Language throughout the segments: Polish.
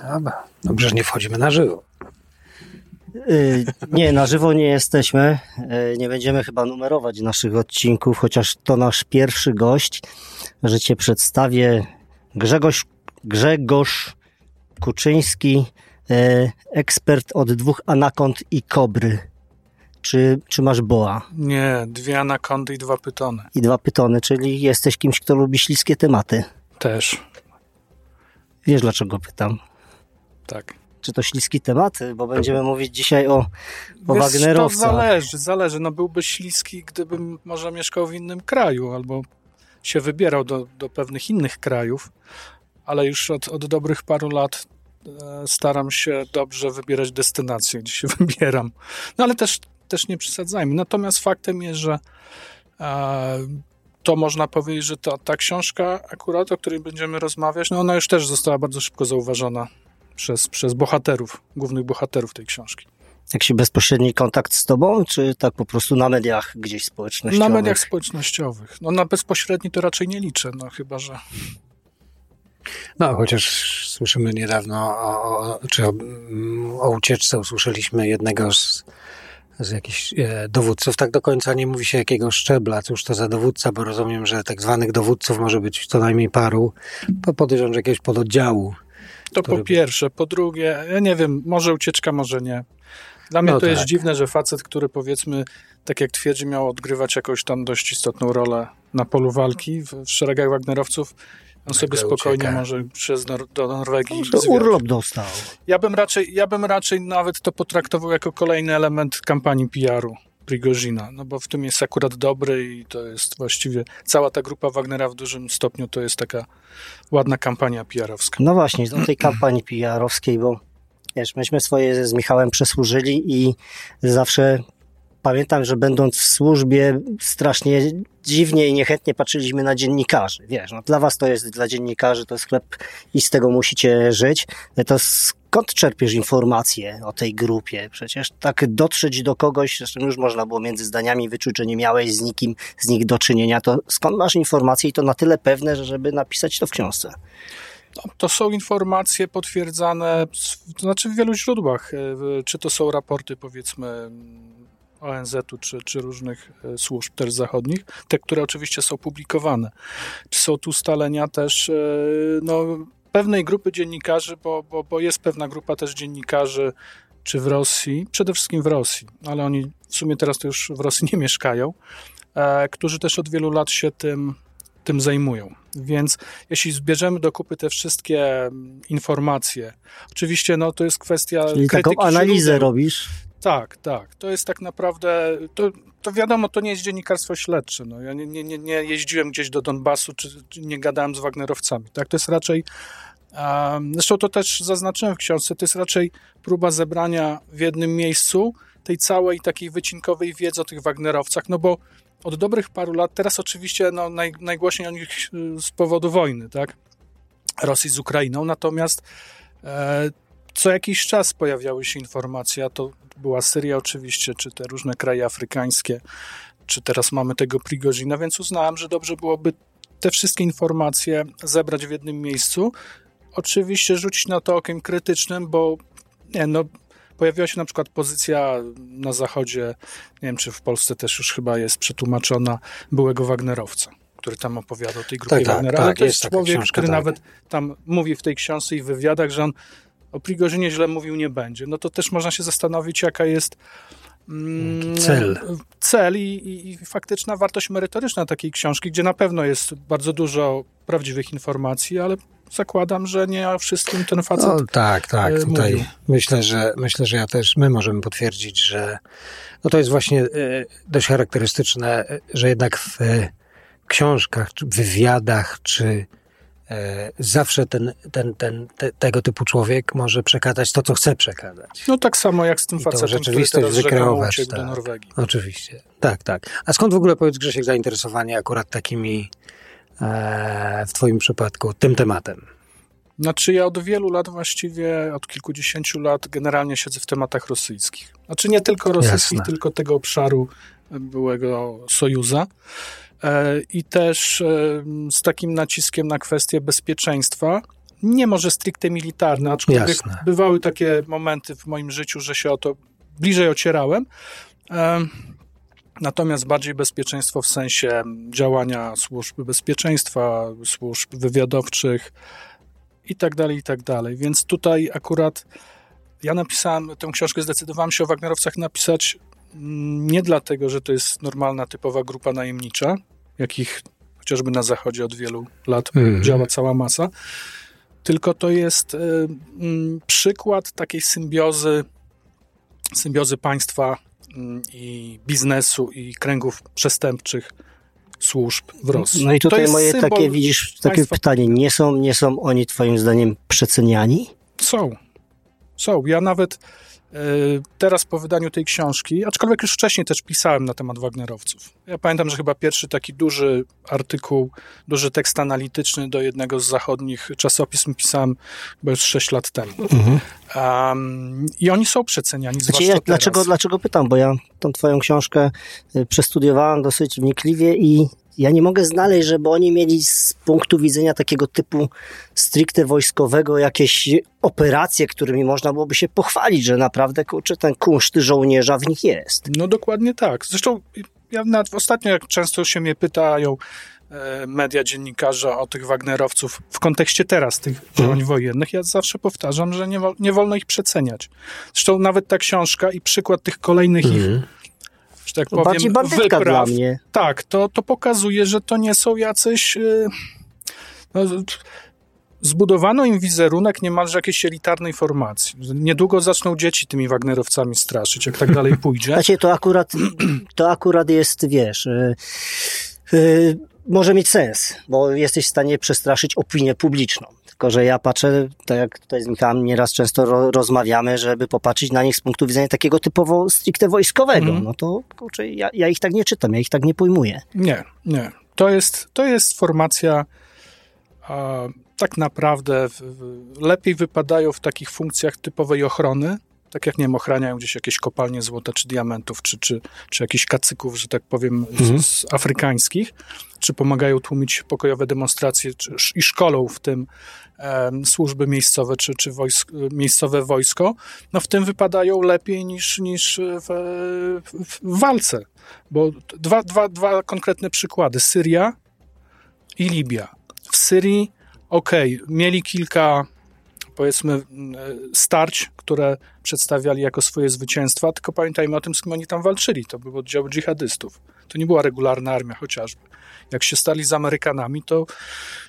Dobra. Dobrze, że nie wchodzimy na żywo. Y, nie, na żywo nie jesteśmy. Y, nie będziemy chyba numerować naszych odcinków, chociaż to nasz pierwszy gość, że cię przedstawię. Grzegorz, Grzegorz Kuczyński, y, ekspert od dwóch anakond i kobry. Czy, czy masz boa? Nie, dwie anakondy i dwa pytony. I dwa pytony, czyli jesteś kimś, kto lubi śliskie tematy. Też, Wiesz dlaczego pytam? Tak. Czy to śliskie tematy? Bo będziemy mówić dzisiaj o, o Wiesz, to Wagnerowcach. zależy, zależy. No byłby śliski, gdybym może mieszkał w innym kraju albo się wybierał do, do pewnych innych krajów, ale już od, od dobrych paru lat e, staram się dobrze wybierać destynacje, gdzie się wybieram. No ale też, też nie przesadzajmy. Natomiast faktem jest, że e, to można powiedzieć, że ta, ta książka akurat, o której będziemy rozmawiać, no ona już też została bardzo szybko zauważona przez, przez bohaterów, głównych bohaterów tej książki. Jakiś bezpośredni kontakt z tobą, czy tak po prostu na mediach gdzieś społecznościowych? Na mediach społecznościowych. No na bezpośredni to raczej nie liczę, no chyba, że... No, chociaż słyszymy niedawno o, o, czy o, mm, o ucieczce usłyszeliśmy jednego z, z jakichś e, dowódców. Tak do końca nie mówi się jakiego szczebla, cóż to za dowódca, bo rozumiem, że tak zwanych dowódców może być co najmniej paru. Po- Podejrzewam, że jakiegoś pododdziału. To po by- pierwsze. Po drugie, ja nie wiem, może ucieczka, może nie. Dla mnie No to jest tak. dziwne, że facet, który powiedzmy, tak jak twierdzi, miał odgrywać jakąś tam dość istotną rolę na polu walki w, w szeregach Wagnerowców, on sobie spokojnie ucieka. może przez Nor- do Norwegii zwiać. urlop dostał. Ja bym raczej, ja bym raczej nawet to potraktował jako kolejny element kampanii PR-u Prigozina, no bo w tym jest akurat dobry i to jest właściwie cała ta grupa Wagnera w dużym stopniu to jest taka ładna kampania PR-owska. No właśnie, do tej kampanii PR-owskiej, bo wiesz, myśmy swoje z Michałem przesłużyli i zawsze pamiętam, że będąc w służbie strasznie dziwnie i niechętnie patrzyliśmy na dziennikarzy. Wiesz, no dla was to jest, dla dziennikarzy to sklep i z tego musicie żyć. To skąd czerpiesz informacje o tej grupie? Przecież tak dotrzeć do kogoś, zresztą już można było między zdaniami wyczuć, że nie miałeś z nikim z nich do czynienia, to skąd masz informacje i to na tyle pewne, że żeby napisać to w książce? No, to są informacje potwierdzane, to znaczy w wielu źródłach, e, czy to są raporty powiedzmy ONZ-u, czy, czy różnych e, służb też zachodnich, te, które oczywiście są publikowane. Czy są tu ustalenia też e, no, pewnej grupy dziennikarzy, bo, bo, bo jest pewna grupa też dziennikarzy, czy w Rosji, przede wszystkim w Rosji, ale oni w sumie teraz to już w Rosji nie mieszkają, e, którzy też od wielu lat się tym, tym zajmują. Więc jeśli zbierzemy do kupy te wszystkie mm, informacje, oczywiście no, to jest kwestia Czyli taką analizę robisz. Tak, tak. To jest tak naprawdę, to, to wiadomo, to nie jest dziennikarstwo śledcze. No. Ja nie, nie, nie, jeździłem gdzieś do Donbasu, czy, czy nie gadałem z Wagnerowcami. Tak, to jest raczej, um, zresztą to też zaznaczyłem w książce, to jest raczej próba zebrania w jednym miejscu tej całej takiej wycinkowej wiedzy o tych Wagnerowcach, no bo od dobrych paru lat, teraz oczywiście no, naj, najgłośniej o nich y, z powodu wojny, tak, Rosji z Ukrainą, natomiast e, co jakiś czas pojawiały się informacje, a to była Syria oczywiście, czy te różne kraje afrykańskie, czy teraz mamy tego Prigozina, więc uznałem, że dobrze byłoby te wszystkie informacje zebrać w jednym miejscu. Oczywiście rzucić na to okiem krytycznym, bo nie, no, pojawiła się na przykład pozycja na zachodzie, nie wiem czy w Polsce też już chyba jest przetłumaczona, byłego Wagnerowca, który tam opowiadał o tej grupie Tak, tak, Wagnera, tak, ale to jest jest człowiek, książka, który tak. nawet tam mówi w tej książce i w wywiadach, że on o Prigożynie źle mówił nie będzie. No to też można się zastanowić, jaka jest mm, Cel. cel i, i, i faktyczna wartość merytoryczna takiej książki, gdzie na pewno jest bardzo dużo prawdziwych informacji, ale zakładam, że nie o wszystkim ten facet No, tak, tak. e, Tutaj mówił. myślę, że myślę, że ja też my możemy potwierdzić, że no to jest właśnie e, dość charakterystyczne, e, że jednak w książkach, czy wywiadach, czy zawsze ten, ten, ten, te, tego typu człowiek może przekazać to, co chce przekazać. No tak samo jak z tym I facetem, rzeczywistość wykreować, uciekł do tak. Norwegii. Oczywiście. Tak, tak. A skąd w ogóle powiedz Grzesiek zainteresowanie akurat takimi e, w twoim przypadku tym tematem? Znaczy ja od wielu lat właściwie, od kilkudziesięciu lat generalnie siedzę w tematach rosyjskich. Znaczy nie tylko rosyjskich, Jasne. tylko tego obszaru byłego Sojuza. E, I też e, z takim naciskiem na kwestię bezpieczeństwa, nie może stricte militarne, aczkolwiek Jasne. bywały takie momenty w moim życiu, że się o to bliżej ocierałem. Natomiast bardziej bezpieczeństwo w sensie działania służb bezpieczeństwa, służb wywiadowczych i tak dalej, i tak dalej. Więc tutaj akurat ja napisałem tę książkę, zdecydowałem się o Wagnerowcach napisać nie dlatego, że to jest normalna, typowa grupa najemnicza, jakich chociażby na Zachodzie od wielu lat mm. działa cała masa, tylko to jest y, przykład takiej symbiozy, symbiozy państwa y, i biznesu i kręgów przestępczych służb w Rosji. No i tutaj moje takie, widzisz, takie pytanie, nie są, nie są oni twoim zdaniem przeceniani? Są. Są. Ja nawet teraz po wydaniu tej książki, aczkolwiek już wcześniej też pisałem na temat Wagnerowców. Ja pamiętam, że chyba pierwszy taki duży artykuł, duży tekst analityczny do jednego z zachodnich czasopism pisałem chyba już 6 lat temu. Mhm. Um, I oni są przeceniani, znaczy, ja, dlaczego, dlaczego pytam? Bo ja tą twoją książkę y, przestudiowałem dosyć wnikliwie i ja nie mogę znaleźć, żeby oni mieli z punktu widzenia takiego typu stricte wojskowego jakieś operacje, którymi można byłoby się pochwalić, że naprawdę kurczę, ten kunszt żołnierza w nich jest. No dokładnie tak. Zresztą ja nawet ostatnio, jak często się mnie pytają e, media, dziennikarze o tych Wagnerowców w kontekście teraz tych działań hmm. wojennych, ja zawsze powtarzam, że nie, nie wolno ich przeceniać. Zresztą nawet ta książka i przykład tych kolejnych hmm. ich mhm że tak powiem, Bardziej bandytka dla mnie. Tak, to, to pokazuje, że to nie są jacyś... Yy, no, zbudowano im wizerunek niemalże jakiejś elitarnej formacji. Niedługo zaczną dzieci tymi Wagnerowcami straszyć, jak tak dalej pójdzie. Znaczy, to akurat, to akurat jest, wiesz... Yy, może mieć sens, bo jesteś w stanie przestraszyć opinię publiczną. Tylko, że ja patrzę, tak jak tutaj z Michałem nieraz często ro, rozmawiamy, żeby popatrzeć na nich z punktu widzenia takiego typowo stricte wojskowego. Mm. No to kurczę, ja, ja ich tak nie czytam, ja ich tak nie pojmuję. Nie, nie. To jest, to jest formacja tak naprawdę w, w, lepiej wypadają w takich funkcjach typowej ochrony, tak jak nie wiem, ochraniają gdzieś jakieś kopalnie złota czy diamentów, czy, czy, czy jakichś kacyków, że tak powiem, mhm. z, z, afrykańskich, czy pomagają tłumić pokojowe demonstracje czy, i szkolą w tym e, służby miejscowe, czy, czy wojsk, miejscowe wojsko, no w tym wypadają lepiej niż, niż w, w, w walce. Bo dwa, dwa, dwa konkretne przykłady. Syria i Libia. W Syrii, okej, okay, mieli kilka powiedzmy starć, które przedstawiali jako swoje zwycięstwa, tylko pamiętajmy o tym, z kim oni tam walczyli. To były oddziały dżihadystów. To nie była regularna armia chociażby. Jak się stali z Amerykanami, to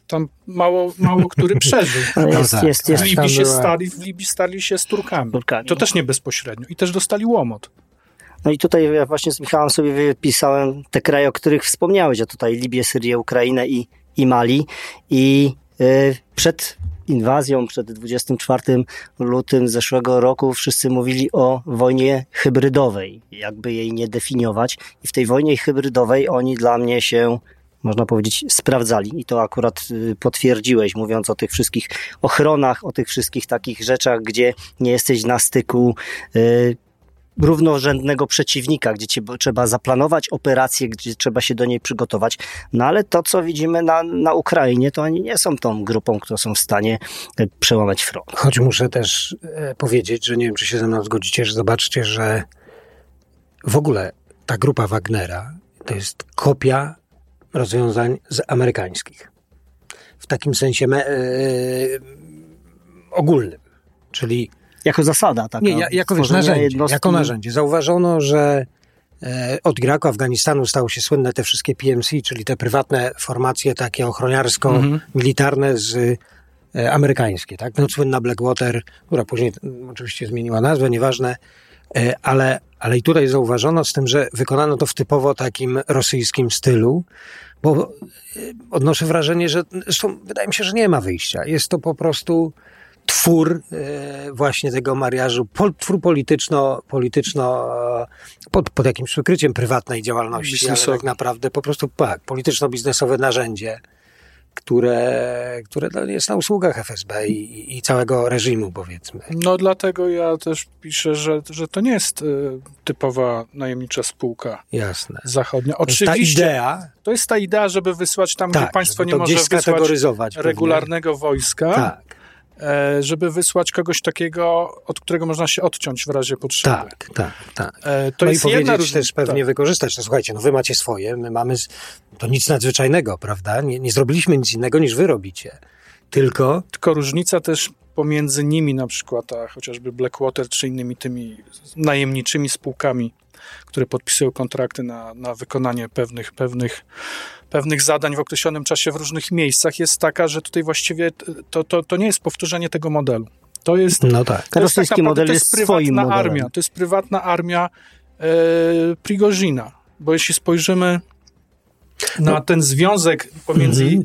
tam mało, mało który przeżył. jest, tak. jest, jest, w, Libii się stali, w Libii stali się z Turkami. Turkami. To też nie bezpośrednio. I też dostali łomot. No i tutaj ja właśnie z Michałem sobie wypisałem te kraje, o których wspomniałeś, a tutaj Libię, Syrię, Ukrainę i, i Mali. I yy, przed inwazją, przed 24 lutym zeszłego roku wszyscy mówili o wojnie hybrydowej, jakby jej nie definiować. I w tej wojnie hybrydowej oni dla mnie się można powiedzieć, sprawdzali. I to akurat y, potwierdziłeś, mówiąc o tych wszystkich ochronach, o tych wszystkich takich rzeczach, gdzie nie jesteś na styku y, równorzędnego przeciwnika, gdzie ci, trzeba zaplanować operację, gdzie trzeba się do niej przygotować. No ale to, co widzimy na, na Ukrainie, to oni nie są tą grupą, która są w stanie e, przełamać front. Choć muszę też e, powiedzieć, że nie wiem, czy się ze mną zgodzicie, że zobaczcie, że w ogóle ta grupa Wagnera to jest kopia rozwiązań z amerykańskich. W takim sensie me, yy, ogólnym. Czyli jako zasada, tak? Nie, jako wiesz, narzędzie, jednostki... jako narzędzie. Zauważono, że e, od Iraku, Afganistanu stały się słynne te wszystkie PMC, czyli te prywatne formacje takie ochroniarsko-militarne z e, amerykańskie, tak? No słynna Blackwater, która później oczywiście zmieniła nazwę, nieważne, e, ale, ale i tutaj zauważono z tym, że wykonano to w typowo takim rosyjskim stylu, bo odnoszę wrażenie, że zresztą wydaje mi się, że nie ma wyjścia. Jest to po prostu twór e, właśnie tego mariażu, twór polityczno, polityczno pod, pod jakimś przykryciem prywatnej działalności, ale tak naprawdę po prostu tak, polityczno-biznesowe narzędzie, które, które jest na usługach FSB i, i, całego reżimu, powiedzmy. No dlatego ja też piszę, że, że to nie jest y, typowa najemnicza spółka Jasne. zachodnia. Oczywiście, to jest ta idea. To jest ta idea, żeby wysłać tam, tak, gdzie państwo nie może wysłać regularnego wojska. Tak e, żeby wysłać kogoś takiego, od którego można się odciąć w razie potrzeby. Tak, tak, tak. E, To no i jest jedna powiedzieć różnica. też pewnie tak. wykorzystać. No słuchajcie, no wy macie swoje, my mamy, to nic nadzwyczajnego, prawda? Nie, nie zrobiliśmy nic innego niż wy robicie. Tylko Tylko różnica też pomiędzy nimi na przykład, a chociażby Blackwater czy innymi tymi najemniczymi spółkami, które podpisują kontrakty na, na wykonanie pewnych, pewnych, pewnych zadań w określonym czasie w różnych miejscach, jest taka, że tutaj właściwie to, to, to nie jest powtórzenie tego modelu. To jest, no tak. to jest tak naprawdę, model to jest jest prywatna armia. To jest prywatna armia e, Prigozina. Bo jeśli spojrzymy na ten związek pomiędzy Mhm.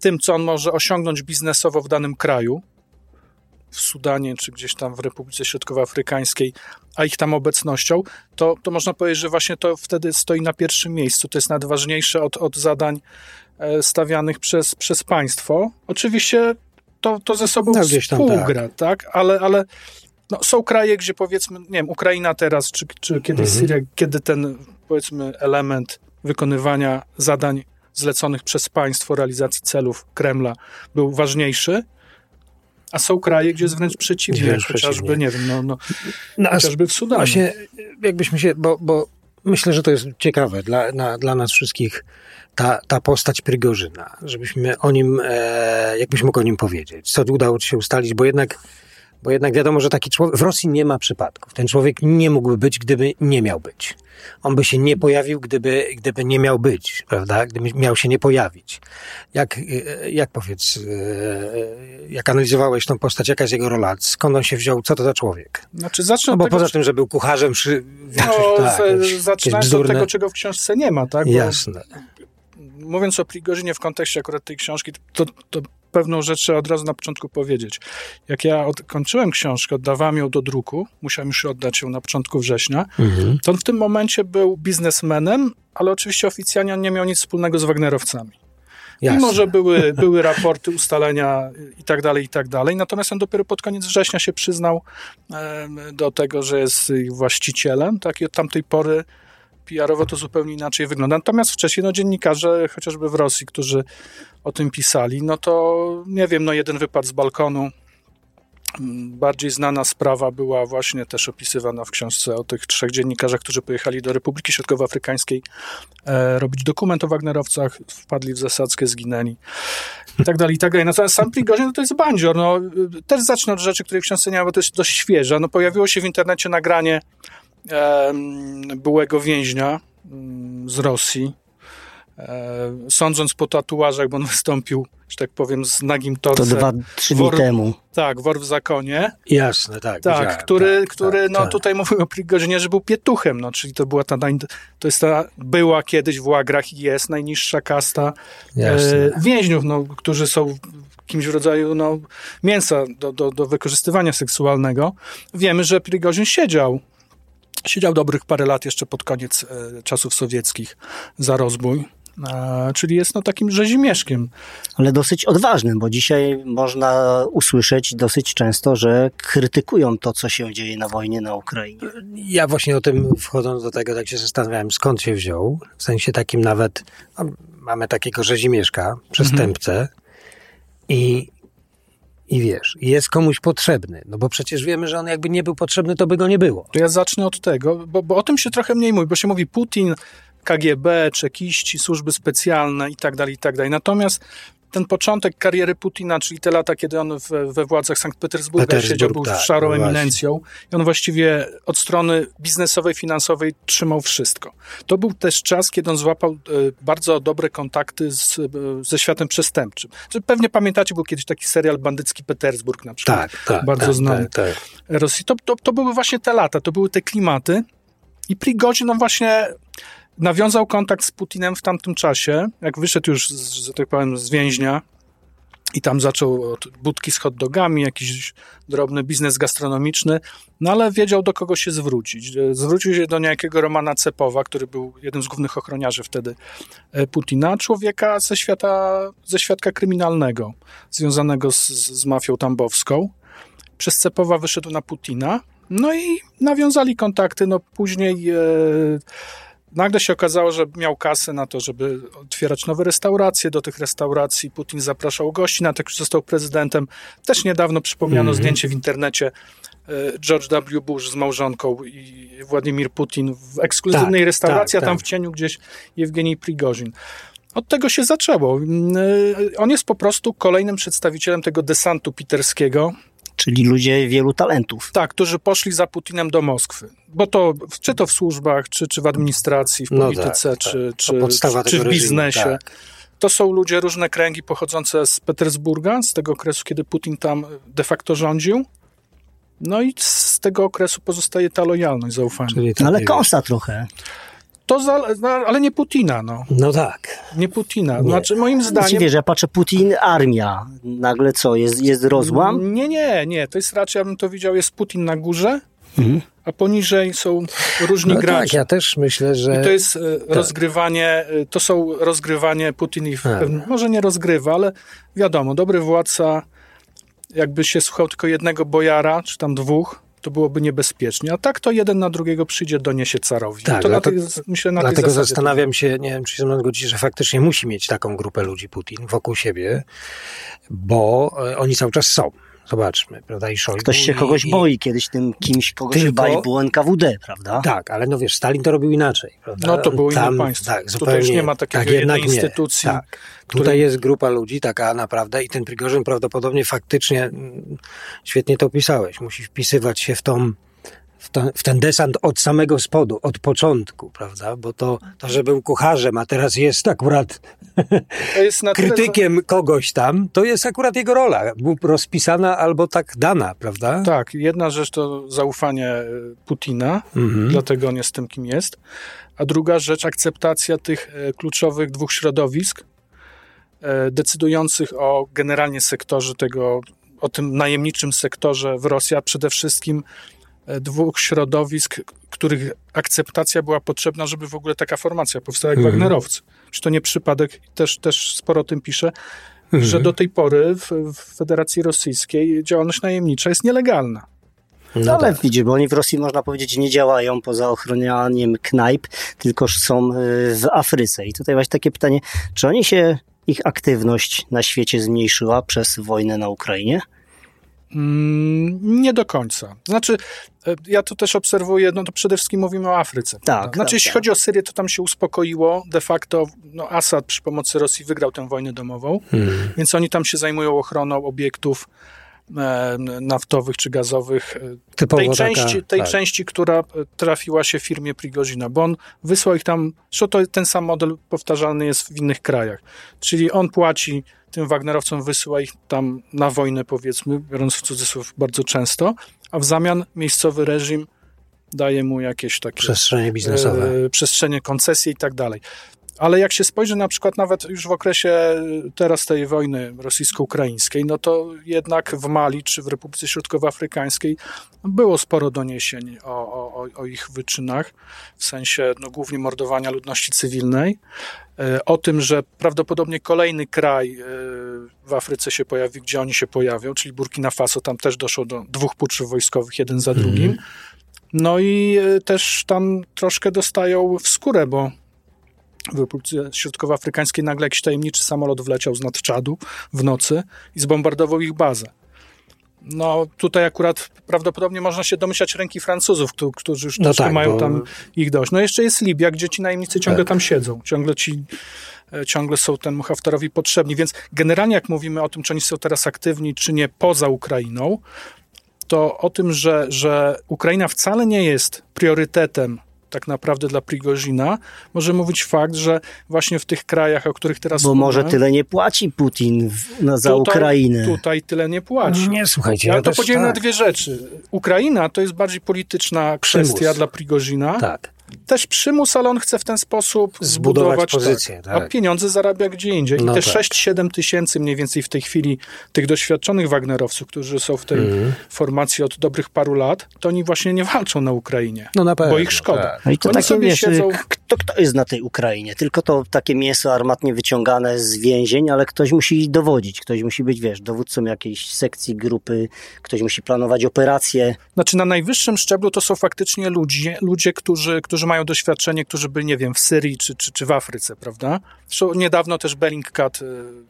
tym, co on może osiągnąć biznesowo w danym kraju, w Sudanie czy gdzieś tam w Republice Środkowoafrykańskiej, a ich tam obecnością, to, to można powiedzieć, że właśnie to wtedy stoi na pierwszym miejscu. To jest nawet ważniejsze od, od zadań e, stawianych przez, przez państwo. Oczywiście to, to ze sobą No, gdzieś tam współgra, tak? Ale, ale no, są kraje, gdzie powiedzmy, nie wiem, Ukraina teraz, czy, czy kiedyś Mhm. Syria, kiedy ten, powiedzmy, element wykonywania zadań zleconych przez państwo, realizacji celów Kremla był ważniejszy, a są kraje, gdzie jest wręcz przeciwnie, Wręcz chociażby, przeciwnie. nie wiem, no, no, No, chociażby w Sudanie. Właśnie, jakbyśmy się, bo, bo myślę, że to jest ciekawe dla, na, dla nas wszystkich, ta, ta postać Prigorzyna, żebyśmy o nim, e, jakbyś mógł o nim powiedzieć, co udało ci się ustalić, bo jednak, bo jednak wiadomo, że taki człowiek, w Rosji nie ma przypadków. Ten człowiek nie mógłby być, gdyby nie miał być. On by się nie pojawił, gdyby, gdyby nie miał być, prawda? Gdyby miał się nie pojawić. Jak, e, jak powiedz, e, jak analizowałeś tą postać, jaka jest jego rola, skąd on się wziął, co to za człowiek? Znaczy, zacznę No bo tego, poza tym, że był kucharzem, przy... no, tak, zaczynając od tego, czego w książce nie ma, tak? Bo Jasne. mówiąc o Prigorzynie w kontekście akurat tej książki, to, to pewną rzecz trzeba od razu na początku powiedzieć. Jak ja kończyłem książkę, oddawałem ją do druku, musiałem już oddać ją na początku września, Mhm. to on w tym momencie był biznesmenem, ale oczywiście oficjalnie on nie miał nic wspólnego z Wagnerowcami. Jasne. Mimo, że były, były raporty, ustalenia i tak dalej, i tak dalej. Natomiast on dopiero pod koniec września się przyznał do tego, że jest właścicielem, tak? I od tamtej pory PR-owo to zupełnie inaczej wygląda. Natomiast wcześniej no, dziennikarze, chociażby w Rosji, którzy o tym pisali, no to nie wiem, no jeden wypad z balkonu. Bardziej znana sprawa była właśnie też opisywana w książce o tych trzech dziennikarzach, którzy pojechali do Republiki Środkowoafrykańskiej e, robić dokument o Wagnerowcach, wpadli w zasadzkę, zginęli i tak dalej, i tak dalej. Natomiast sam Prigozhin no to jest bandzior. No, też zacznę od rzeczy, której w książce nie ma, bo to jest dość świeża. No, pojawiło się w internecie nagranie byłego więźnia mm, z Rosji. E, sądząc po tatuażach, bo on wystąpił, że tak powiem, z nagim To torcem. dwa, trzy dni Wor- temu. Tak, wor w zakonie. Jasne, tak. Tak, który, tak, który tak, no tak. tutaj mówił o Prigorzynie, że był pietuchem, no, czyli to była ta, to jest ta, była kiedyś w łagrach i jest najniższa kasta Jasne. e, więźniów, no, którzy są kimś w rodzaju no, mięsa do, do, do wykorzystywania seksualnego. Wiemy, że Prigorzyn siedział. Siedział dobrych parę lat jeszcze pod koniec e, czasów sowieckich za rozbój. E, czyli jest no takim rzezimieszkiem. ale dosyć odważnym, bo dzisiaj można usłyszeć dosyć często, że krytykują to, co się dzieje na wojnie na Ukrainie. Ja właśnie o tym, wchodząc do tego, tak się zastanawiałem, skąd się wziął. W sensie takim nawet, no, mamy takiego rzezimieszka, przestępcę i, i wiesz, jest komuś potrzebny. No bo przecież wiemy, że on jakby nie był potrzebny, to by go nie było. To ja zacznę od tego, bo, bo o tym się trochę mniej mówi, bo się mówi Putin, KGB, czekiści, służby specjalne i tak dalej, i tak dalej. Natomiast ten początek kariery Putina, czyli te lata, kiedy on we, we władzach Sankt Petersburga Petersburg, siedział, był tak, szarą no właśnie. eminencją i on właściwie od strony biznesowej, finansowej trzymał wszystko. To był też czas, kiedy on złapał e, bardzo dobre kontakty z, e, ze światem przestępczym. Pewnie pamiętacie, był kiedyś taki serial Bandycki Petersburg na przykład. Tak, tak. Bardzo tak, znany. Tak, tak. Rosji. To, to, to były właśnie te lata, to były te klimaty. I Prigozhin no właśnie nawiązał kontakt z Putinem w tamtym czasie, jak wyszedł już, z, że tak powiem, z więźnia i tam zaczął od budki z hot dogami, jakiś drobny biznes gastronomiczny, no ale wiedział do kogo się zwrócić. Zwrócił się do niejakiego Romana Cepowa, który był jednym z głównych ochroniarzy wtedy e, Putina, człowieka ze świata, ze świadka kryminalnego, związanego z, z mafią tambowską przez Cepowa wyszedł na Putina, no i nawiązali kontakty, no później e, nagle się okazało, że miał kasę na to, żeby otwierać nowe restauracje. Do tych restauracji Putin zapraszał gości, na to, jak został prezydentem. Też niedawno przypomniano mm -hmm. zdjęcie w internecie e, George W. Bush z małżonką i Władimir Putin w ekskluzywnej tak, restauracji, tak, a tam tak. w cieniu gdzieś Jewgenij Prigozin. Od tego się zaczęło. Mm, e, on jest po prostu kolejnym przedstawicielem tego desantu piterskiego, czyli ludzie wielu talentów. Tak, którzy poszli za Putinem do Moskwy. Bo to, czy to w służbach, czy, czy w administracji, w polityce, no tak, czy, tak. czy, czy, w biznesie. tak. To są ludzie, różne kręgi pochodzące z Petersburga, z tego okresu, kiedy Putin tam de facto rządził. No i z tego okresu pozostaje ta lojalność, zaufanie. Czyli Ale kąsa trochę. To za, ale nie Putina, no. No tak. Nie Putina. Nie. Znaczy, moim zdaniem... Znaczy, wiesz, ja patrzę, Putin, armia. Nagle co, jest, jest rozłam? Nie, nie, nie. To jest raczej, ja bym to widział, jest Putin na górze, mhm. a poniżej są różni no gracze. Tak, ja też myślę, że... I to jest e, tak. rozgrywanie, e, to są rozgrywanie Putin i... Tak. Może nie rozgrywa, ale wiadomo, dobry władca jakby się słuchał tylko jednego bojara, czy tam dwóch, to byłoby niebezpiecznie. A tak to jeden na drugiego przyjdzie, doniesie carowi. Tak, to dlatego, myślę, na dlatego zastanawiam się, nie wiem, czy się zgodzić, że faktycznie musi mieć taką grupę ludzi Putin wokół siebie, bo e, oni cały czas są. Zobaczmy, prawda, i Szojgu. Ktoś się kogoś i, boi kiedyś tym kimś, kogoś tylko, bali, było NKWD, prawda? Tak, ale no wiesz, Stalin to robił inaczej, prawda? No to było Tam, inne państwo. Tak, zupełnie, Tutaj już nie ma takiego tak, jednej instytucji. Nie, tak. Który... Tutaj jest grupa ludzi, taka naprawdę i ten Prigorzyn prawdopodobnie faktycznie, mm, świetnie to opisałeś, musi wpisywać się w tą w, to, w, ten desant od samego spodu, od początku, prawda? Bo to, to że był kucharzem, a teraz jest akurat jest krytykiem tyle, kogoś tam, to jest akurat jego rola. Był rozpisana albo tak dana, prawda? Tak, jedna rzecz to zaufanie e, Putina, mhm. dlatego on jest tym, kim jest. A druga rzecz, akceptacja tych e, kluczowych dwóch środowisk, e, decydujących o generalnie sektorze tego, o tym najemniczym sektorze w Rosji, a przede wszystkim dwóch środowisk, których akceptacja była potrzebna, żeby w ogóle taka formacja powstała jak mhm. Wagnerowcy. Czy to nie przypadek, też, też sporo o tym pisze, mhm. że do tej pory w, w, Federacji Rosyjskiej działalność najemnicza jest nielegalna. No ale tak. widzisz, bo oni w Rosji można powiedzieć nie działają poza ochronianiem knajp, tylko są e, w Afryce. I tutaj właśnie takie pytanie, czy oni się, ich aktywność na świecie zmniejszyła przez wojnę na Ukrainie? Mm, nie do końca. Znaczy, e, ja to też obserwuję, no to przede wszystkim mówimy o Afryce. Tak. Znaczy, tak, jeśli tak. chodzi o Syrię, to tam się uspokoiło. De facto, no, Assad przy pomocy Rosji wygrał tę wojnę domową, hmm. więc oni tam się zajmują ochroną obiektów e, naftowych czy gazowych. E, Typowo tej części, tej tak. części, która trafiła się firmie Prigozina, bo on wysłał ich tam, że to ten sam model powtarzalny jest w innych krajach. Czyli on płaci tym Wagnerowcom wysyła ich tam na wojnę, powiedzmy, biorąc w cudzysłów bardzo często, a w zamian miejscowy reżim daje mu jakieś takie... Przestrzenie biznesowe. E, przestrzenie, koncesje i tak dalej. Ale jak się spojrzy na przykład nawet już w okresie teraz tej wojny rosyjsko-ukraińskiej, no to jednak w Mali czy w Republice Środkowoafrykańskiej było sporo doniesień o, o, o ich wyczynach, w sensie no, głównie mordowania ludności cywilnej, e, o tym, że prawdopodobnie kolejny kraj e, w Afryce się pojawi, gdzie oni się pojawią, czyli Burkina Faso, tam też doszło do dwóch puczów wojskowych, jeden za drugim. Mm. No i też tam troszkę dostają w skórę, bo w Republice Środkowoafrykańskiej nagle jakiś tajemniczy samolot wleciał z nad Czadu w nocy i zbombardował ich bazę. No tutaj akurat prawdopodobnie można się domyślać ręki Francuzów, którzy już no tak, mają bo... tam ich dość. No jeszcze jest Libia, gdzie ci najemnicy ciągle tak. tam siedzą. Ciągle ci e, ciągle są temu Haftarowi potrzebni, więc generalnie jak mówimy o tym, czy oni są teraz aktywni, czy nie poza Ukrainą, to o tym, że, że Ukraina wcale nie jest priorytetem tak naprawdę dla Prigozina, może mówić fakt, że właśnie w tych krajach, o których teraz Bo mówimy, może tyle nie płaci Putin w, no, za tutaj, Ukrainę. Tutaj tyle nie płaci. Nie, słuchajcie. Ja, to podzielę tak. na dwie rzeczy. Ukraina to jest bardziej polityczna Przymus. kwestia dla Prigozina. Tak też przymus, ale on chce w ten sposób zbudować, zbudować pozycję. Tak. A pieniądze zarabia gdzie indziej. I no te tak. 6-7 tysięcy mniej więcej w tej chwili tych doświadczonych Wagnerowców, którzy są w tej mm. formacji od dobrych paru lat, to oni właśnie nie walczą na Ukrainie. No na pewno, bo ich szkoda. Tak. No i to oni takie, sobie wiesz, siedzą... kto, kto jest na tej Ukrainie? Tylko to takie mięso armatnie wyciągane z więzień, ale ktoś musi dowodzić. Ktoś musi być, wiesz, dowódcą jakiejś sekcji, grupy, ktoś musi planować operacje. Znaczy na najwyższym szczeblu to są faktycznie ludzie, ludzie którzy, którzy którzy mają doświadczenie, którzy byli, nie wiem, w Syrii czy, czy, czy w Afryce, prawda? Zresztą niedawno też Bellingcat,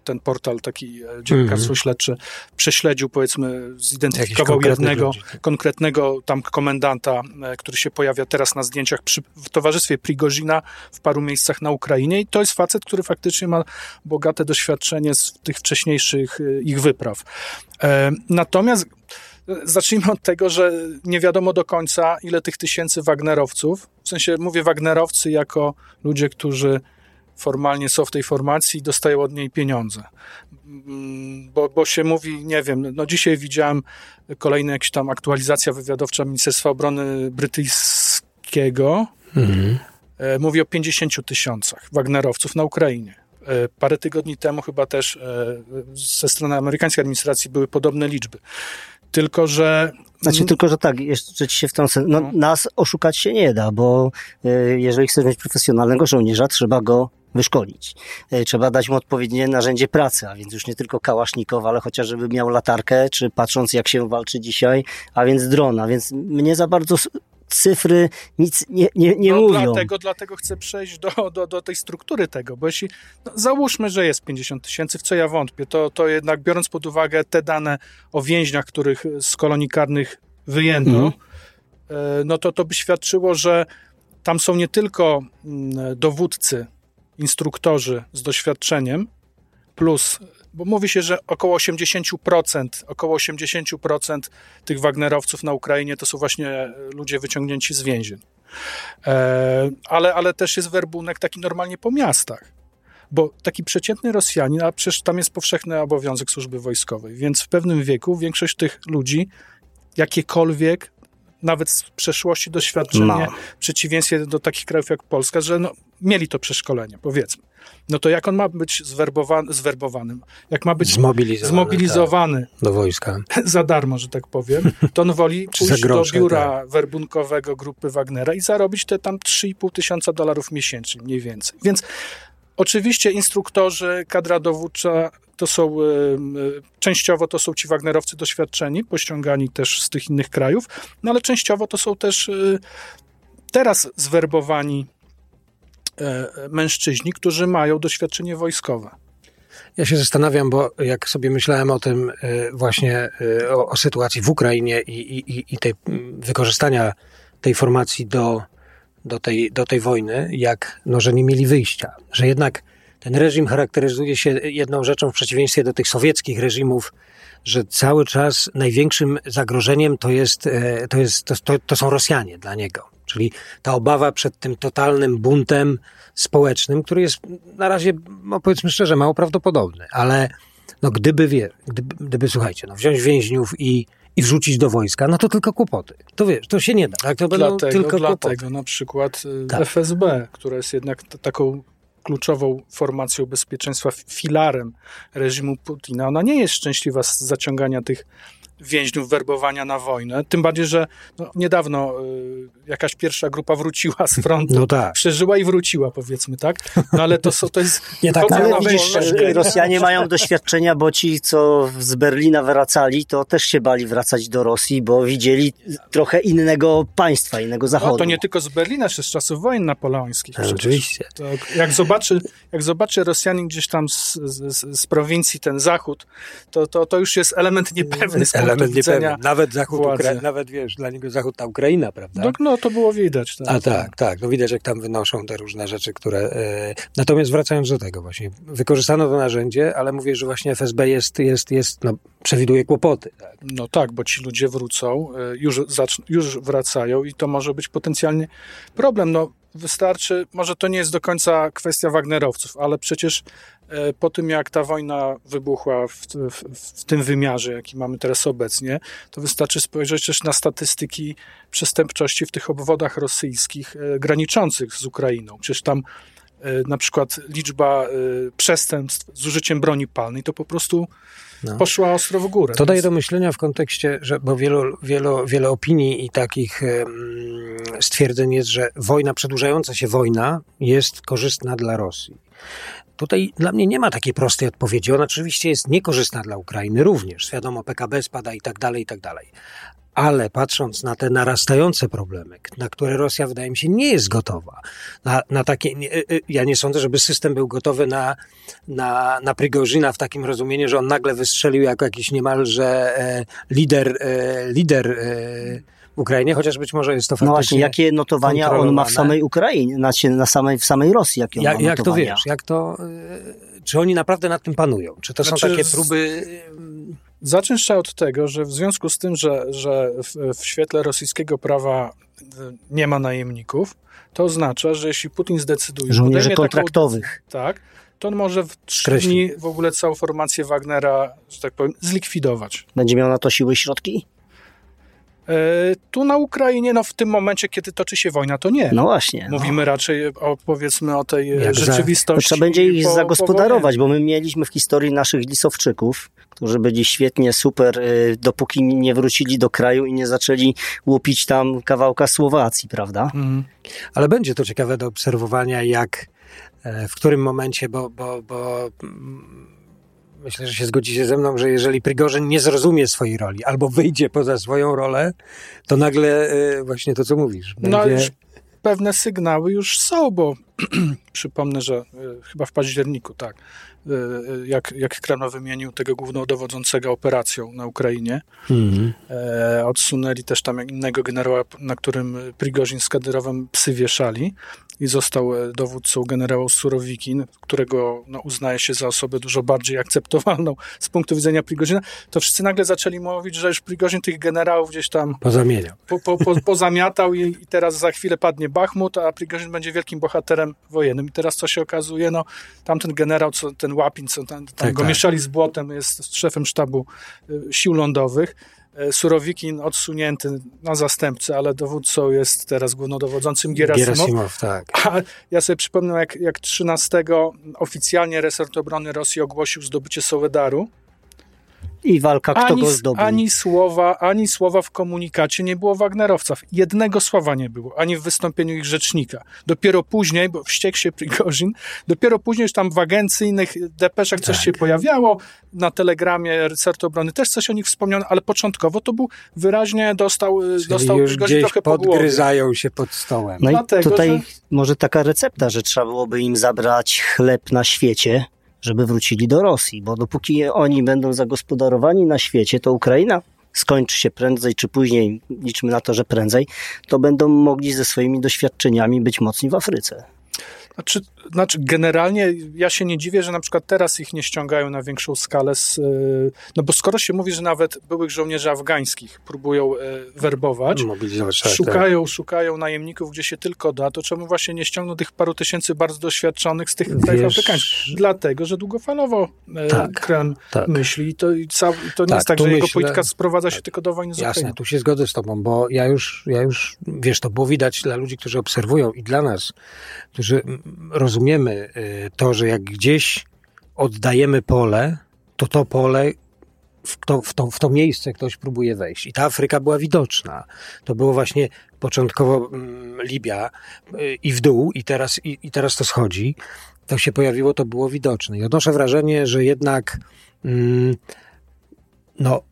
ten portal taki dziennikarstwo mm -hmm. śledcze, prześledził, powiedzmy, zidentyfikował jednego ludzi. Tak. konkretnego tam komendanta, który się pojawia teraz na zdjęciach przy, w towarzystwie Prigozina w paru miejscach na Ukrainie i to jest facet, który faktycznie ma bogate doświadczenie z tych wcześniejszych ich wypraw. Natomiast zacznijmy od tego, że nie wiadomo do końca, ile tych tysięcy Wagnerowców, w sensie mówię Wagnerowcy jako ludzie, którzy formalnie są w tej formacji i dostają od niej pieniądze. Mm, bo, bo się mówi, nie wiem, no dzisiaj widziałem kolejna jakaś tam aktualizacja wywiadowcza Ministerstwa Obrony Brytyjskiego. Mhm. E, mówi o 50 tysiącach Wagnerowców na Ukrainie. E, parę tygodni temu chyba też e, ze strony amerykańskiej administracji były podobne liczby. Tylko, że. Znaczy, tylko, że tak, jeszcze ci się w tą no, no. Nas oszukać się nie da, bo y, jeżeli chcesz mieć profesjonalnego żołnierza, trzeba go wyszkolić. Y, trzeba dać mu odpowiednie narzędzie pracy, a więc już nie tylko kałasznikow, ale chociażby miał latarkę, czy patrząc jak się walczy dzisiaj, a więc drona, więc mnie za bardzo cyfry nic nie, nie, nie no, mówią. Dlatego, dlatego chcę przejść do, do, do tej struktury tego, bo jeśli, no, załóżmy, że jest 50 tysięcy, w co ja wątpię, to, to jednak biorąc pod uwagę te dane o więźniach, których z kolonii karnych wyjęto, mm. no to to by świadczyło, że tam są nie tylko mm, dowódcy, instruktorzy z doświadczeniem, plus bo mówi się, że około 80%, około 80% tych Wagnerowców na Ukrainie to są właśnie ludzie wyciągnięci z więzień. E, ale, ale też jest werbunek taki normalnie po miastach. Bo taki przeciętny Rosjanin, a przecież tam jest powszechny obowiązek służby wojskowej, więc w pewnym wieku większość tych ludzi jakiekolwiek nawet z przeszłości doświadczenie, no. w przeciwieństwie do takich krajów jak Polska, że no, mieli to przeszkolenie, powiedzmy. No to jak on ma być zwerbowany, zwerbowanym, jak ma być zmobilizowany, zmobilizowany tak, do wojska za darmo, że tak powiem, to on woli pójść do biura tak. werbunkowego grupy Wagnera i zarobić te tam 3,5 tysiąca dolarów miesięcznie, mniej więcej. Więc Oczywiście instruktorzy, kadra dowódcza to są e, e, częściowo to są ci Wagnerowcy doświadczeni, pościągani też z tych innych krajów, no ale częściowo to są też e, teraz zwerbowani mężczyźni, którzy mają doświadczenie wojskowe. Ja się zastanawiam, bo jak sobie myślałem o tym właśnie, o, o sytuacji w Ukrainie i, i, i tej wykorzystania tej formacji do do tej, do tej wojny, jak no, że nie mieli wyjścia. Że jednak ten reżim charakteryzuje się jedną rzeczą w przeciwieństwie do tych sowieckich reżimów, że cały czas największym zagrożeniem to, jest, e, to, jest, to, to są Rosjanie dla niego. Czyli ta obawa przed tym totalnym buntem społecznym, który jest na razie, no powiedzmy szczerze, mało prawdopodobny, ale no gdyby, wie, gdyby, gdyby słuchajcie, no wziąć więźniów i i wrzucić do wojska, no to tylko kłopoty. To wiesz, to się nie da. Tak? To dlatego, będą tylko dlatego kłopoty. na przykład y, tak. FSB, która jest jednak taką kluczową formacją bezpieczeństwa, filarem reżimu Putina, ona nie jest szczęśliwa z zaciągania tych więźniów, werbowania na wojnę. Tym bardziej, że no, niedawno y, jakaś pierwsza grupa wróciła z frontu, no tak. przeżyła i wróciła, powiedzmy, tak? No ale to, to jest... Nie tak, ale widzisz, Rosjanie mają doświadczenia, bo ci, co z Berlina wracali, to też się bali wracać do Rosji, bo widzieli trochę innego państwa, innego zachodu. No, to nie tylko z Berlina, jeszcze z czasów wojen napoleońskich. Tak, oczywiście. To jak, zobaczy, jak zobaczy Rosjanin gdzieś tam z, z, z prowincji ten zachód, to, to, to już jest element niepewny z element niepewny. Nawet Zachód, Ukra- nawet wiesz, dla niego Zachód ta Ukraina, prawda? No, no to było widać. Tak. A tak, tak, no widać jak tam wynoszą te różne rzeczy, które... E... Natomiast wracając do tego właśnie, wykorzystano to narzędzie, ale mówię, że właśnie FSB jest, jest, jest no, przewiduje kłopoty. Tak? No tak, bo ci ludzie wrócą, e, już, już wracają i to może być potencjalnie problem. No wystarczy, może to nie jest do końca kwestia Wagnerowców, ale przecież e, po tym jak ta wojna wybuchła w, w, w, tym wymiarze, jaki mamy teraz obecnie, to wystarczy spojrzeć też na statystyki przestępczości w tych obwodach rosyjskich e, graniczących z Ukrainą. Przecież tam e, na przykład liczba przestępstw z użyciem broni palnej to po prostu no. poszła ostro w górę. To daje do myślenia w kontekście, że, bo wielu, wielu, wiele opinii i takich stwierdzeń jest, że wojna, przedłużająca się wojna jest korzystna dla Rosji. Tutaj dla mnie nie ma takiej prostej odpowiedzi. Ona oczywiście jest niekorzystna dla Ukrainy również. Wiadomo, PKB spada i tak dalej, i tak dalej. Ale patrząc na te narastające problemy, na które Rosja wydaje mi się nie jest gotowa, na, na takie, nie, y, y, ja nie sądzę, żeby system był gotowy na, na, na Prigorzyna w takim rozumieniu, że on nagle wystrzelił jako jakiś niemalże e, lider, e, lider e, w Ukrainie, chociaż być może jest to faktycznie No właśnie, jakie notowania on ma w samej Ukrainie, znaczy na samej, w samej Rosji, jakie on jak, ma jak to wiesz? Jak to, y, czy oni naprawdę nad tym panują? Czy to Znaczy, są takie z- próby... y, Zacząć trzeba od tego, że w związku z tym, że, że w, w świetle rosyjskiego prawa y, nie ma najemników, to oznacza, że jeśli Putin zdecyduje, Żołnierzy podejmie taką- kontraktowych. tak, to on może w trzy dni w ogóle całą formację Wagnera, że tak powiem, zlikwidować. Będzie miał na to siły i środki? E, tu na Ukrainie, no w tym momencie, kiedy toczy się wojna, to nie. No właśnie. no. Mówimy raczej o, powiedzmy, o tej e, Jak za- To rzeczywistości. trzeba będzie ich po- zagospodarować, bo my mieliśmy w historii naszych lisowczyków, którzy byli świetnie, super, y, dopóki nie wrócili do kraju i nie zaczęli łupić tam kawałka Słowacji, prawda? po wojnie. Ale będzie to ciekawe do obserwowania, jak, e, w którym momencie, bo, bo, bo mm, myślę, że się zgodzicie ze mną, że jeżeli Prigorzyn nie zrozumie swojej roli albo wyjdzie poza swoją rolę, to nagle e, właśnie to, co mówisz. No Będzie... już pewne sygnały już są, bo przypomnę, że y, chyba w październiku, tak, jak, jak Kreml wymienił tego głównodowodzącego operacją na Ukrainie, Mhm. e, odsunęli też tam innego generała, na którym Prigorzin z Kadyrowem psy wieszali i został e, dowódcą generał Surowikin, którego no, uznaje się za osobę dużo bardziej akceptowalną z punktu widzenia Prigozina, to wszyscy nagle zaczęli mówić, że już Prigozin tych generałów gdzieś tam Pozamieniał. po, po, po, pozamiatał i, i teraz za chwilę padnie Bachmut, a Prigozhin będzie wielkim bohaterem wojennym. I teraz co się okazuje, no tamten generał, co, ten Łapin, co tam, tam Tak, go tak. mieszali z błotem, jest szefem sztabu y, sił lądowych. E, Surowikin odsunięty na zastępcę, ale dowódcą jest teraz głównodowodzącym Gierasimow. Gierasimow, tak. A ja sobie przypomnę, jak, jak 13 oficjalnie resort obrony Rosji ogłosił zdobycie Soledaru. I walka, kto Ani, go zdobył. ani słowa, ani słowa w komunikacie nie było Wagnerowców. Jednego słowa nie było, ani w wystąpieniu ich rzecznika. Dopiero później, bo wściekł się Prigozhin, dopiero później już tam w agencyjnych depeszach coś Tak. się pojawiało, na telegramie resortu obrony też coś o nich wspomniano, ale początkowo to był wyraźnie dostał, Czyli dostał już Prigozhin gdzieś trochę po podgryzają się pod stołem. No Dlatego, i tutaj że- może taka recepta, że trzeba byłoby im zabrać chleb na świecie, żeby wrócili do Rosji, bo dopóki oni będą zagospodarowani na świecie, to Ukraina skończy się prędzej czy później, liczmy na to, że prędzej, to będą mogli ze swoimi doświadczeniami być mocni w Afryce. Znaczy, znaczy, generalnie ja się nie dziwię, że na przykład teraz ich nie ściągają na większą skalę, z, y, no bo skoro się mówi, że nawet byłych żołnierzy afgańskich próbują y, werbować, tak, tak. szukają, szukają najemników, gdzie się tylko da, to czemu właśnie nie ściągną tych paru tysięcy bardzo doświadczonych z tych krajów afrykańskich? Dlatego, że długofalowo e, Tak, Kreml tak. myśli i to, i i to nie Tak, jest tak, że jego myślę- polityka sprowadza się tylko do wojny z Jasne, Ukrainą. tu się zgodzę z tobą, bo ja już, ja już, wiesz, to było widać dla ludzi, którzy obserwują i dla nas, którzy rozumiemy y, to, że jak gdzieś oddajemy pole, to to pole w to, w, to, w to miejsce ktoś próbuje wejść. I ta Afryka była widoczna. To było właśnie początkowo mm, Libia y, i w dół, i teraz, i, i teraz to schodzi. To się pojawiło, to było widoczne. I odnoszę wrażenie, że jednak mm, no,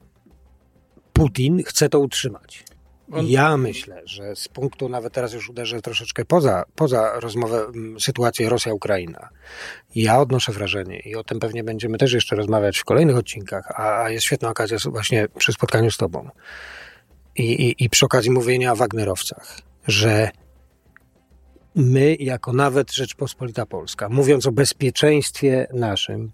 Putin chce to utrzymać. On- Ja myślę, że z punktu, nawet teraz już uderzę troszeczkę poza, poza rozmowę, sytuację Rosja-Ukraina. Ja odnoszę wrażenie i o tym pewnie będziemy też jeszcze rozmawiać w kolejnych odcinkach, a, a jest świetna okazja właśnie przy spotkaniu z tobą i, i, i przy okazji mówienia o Wagnerowcach, że my, jako nawet Rzeczpospolita Polska, mówiąc o bezpieczeństwie naszym,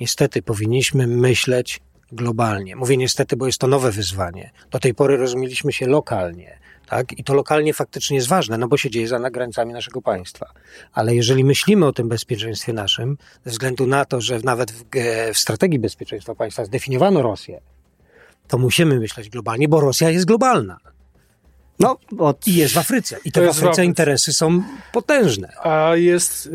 niestety powinniśmy myśleć globalnie. Mówię niestety, bo jest to nowe wyzwanie. Do tej pory rozumieliśmy się lokalnie. Tak? I to lokalnie faktycznie jest ważne, no bo się dzieje za granicami naszego państwa. Ale jeżeli myślimy o tym bezpieczeństwie naszym, ze względu na to, że nawet w, w strategii bezpieczeństwa państwa zdefiniowano Rosję, to musimy myśleć globalnie, bo Rosja jest globalna. No, od, I jest w Afryce. I te To w jest w Afryce Afryce. interesy są potężne. A jest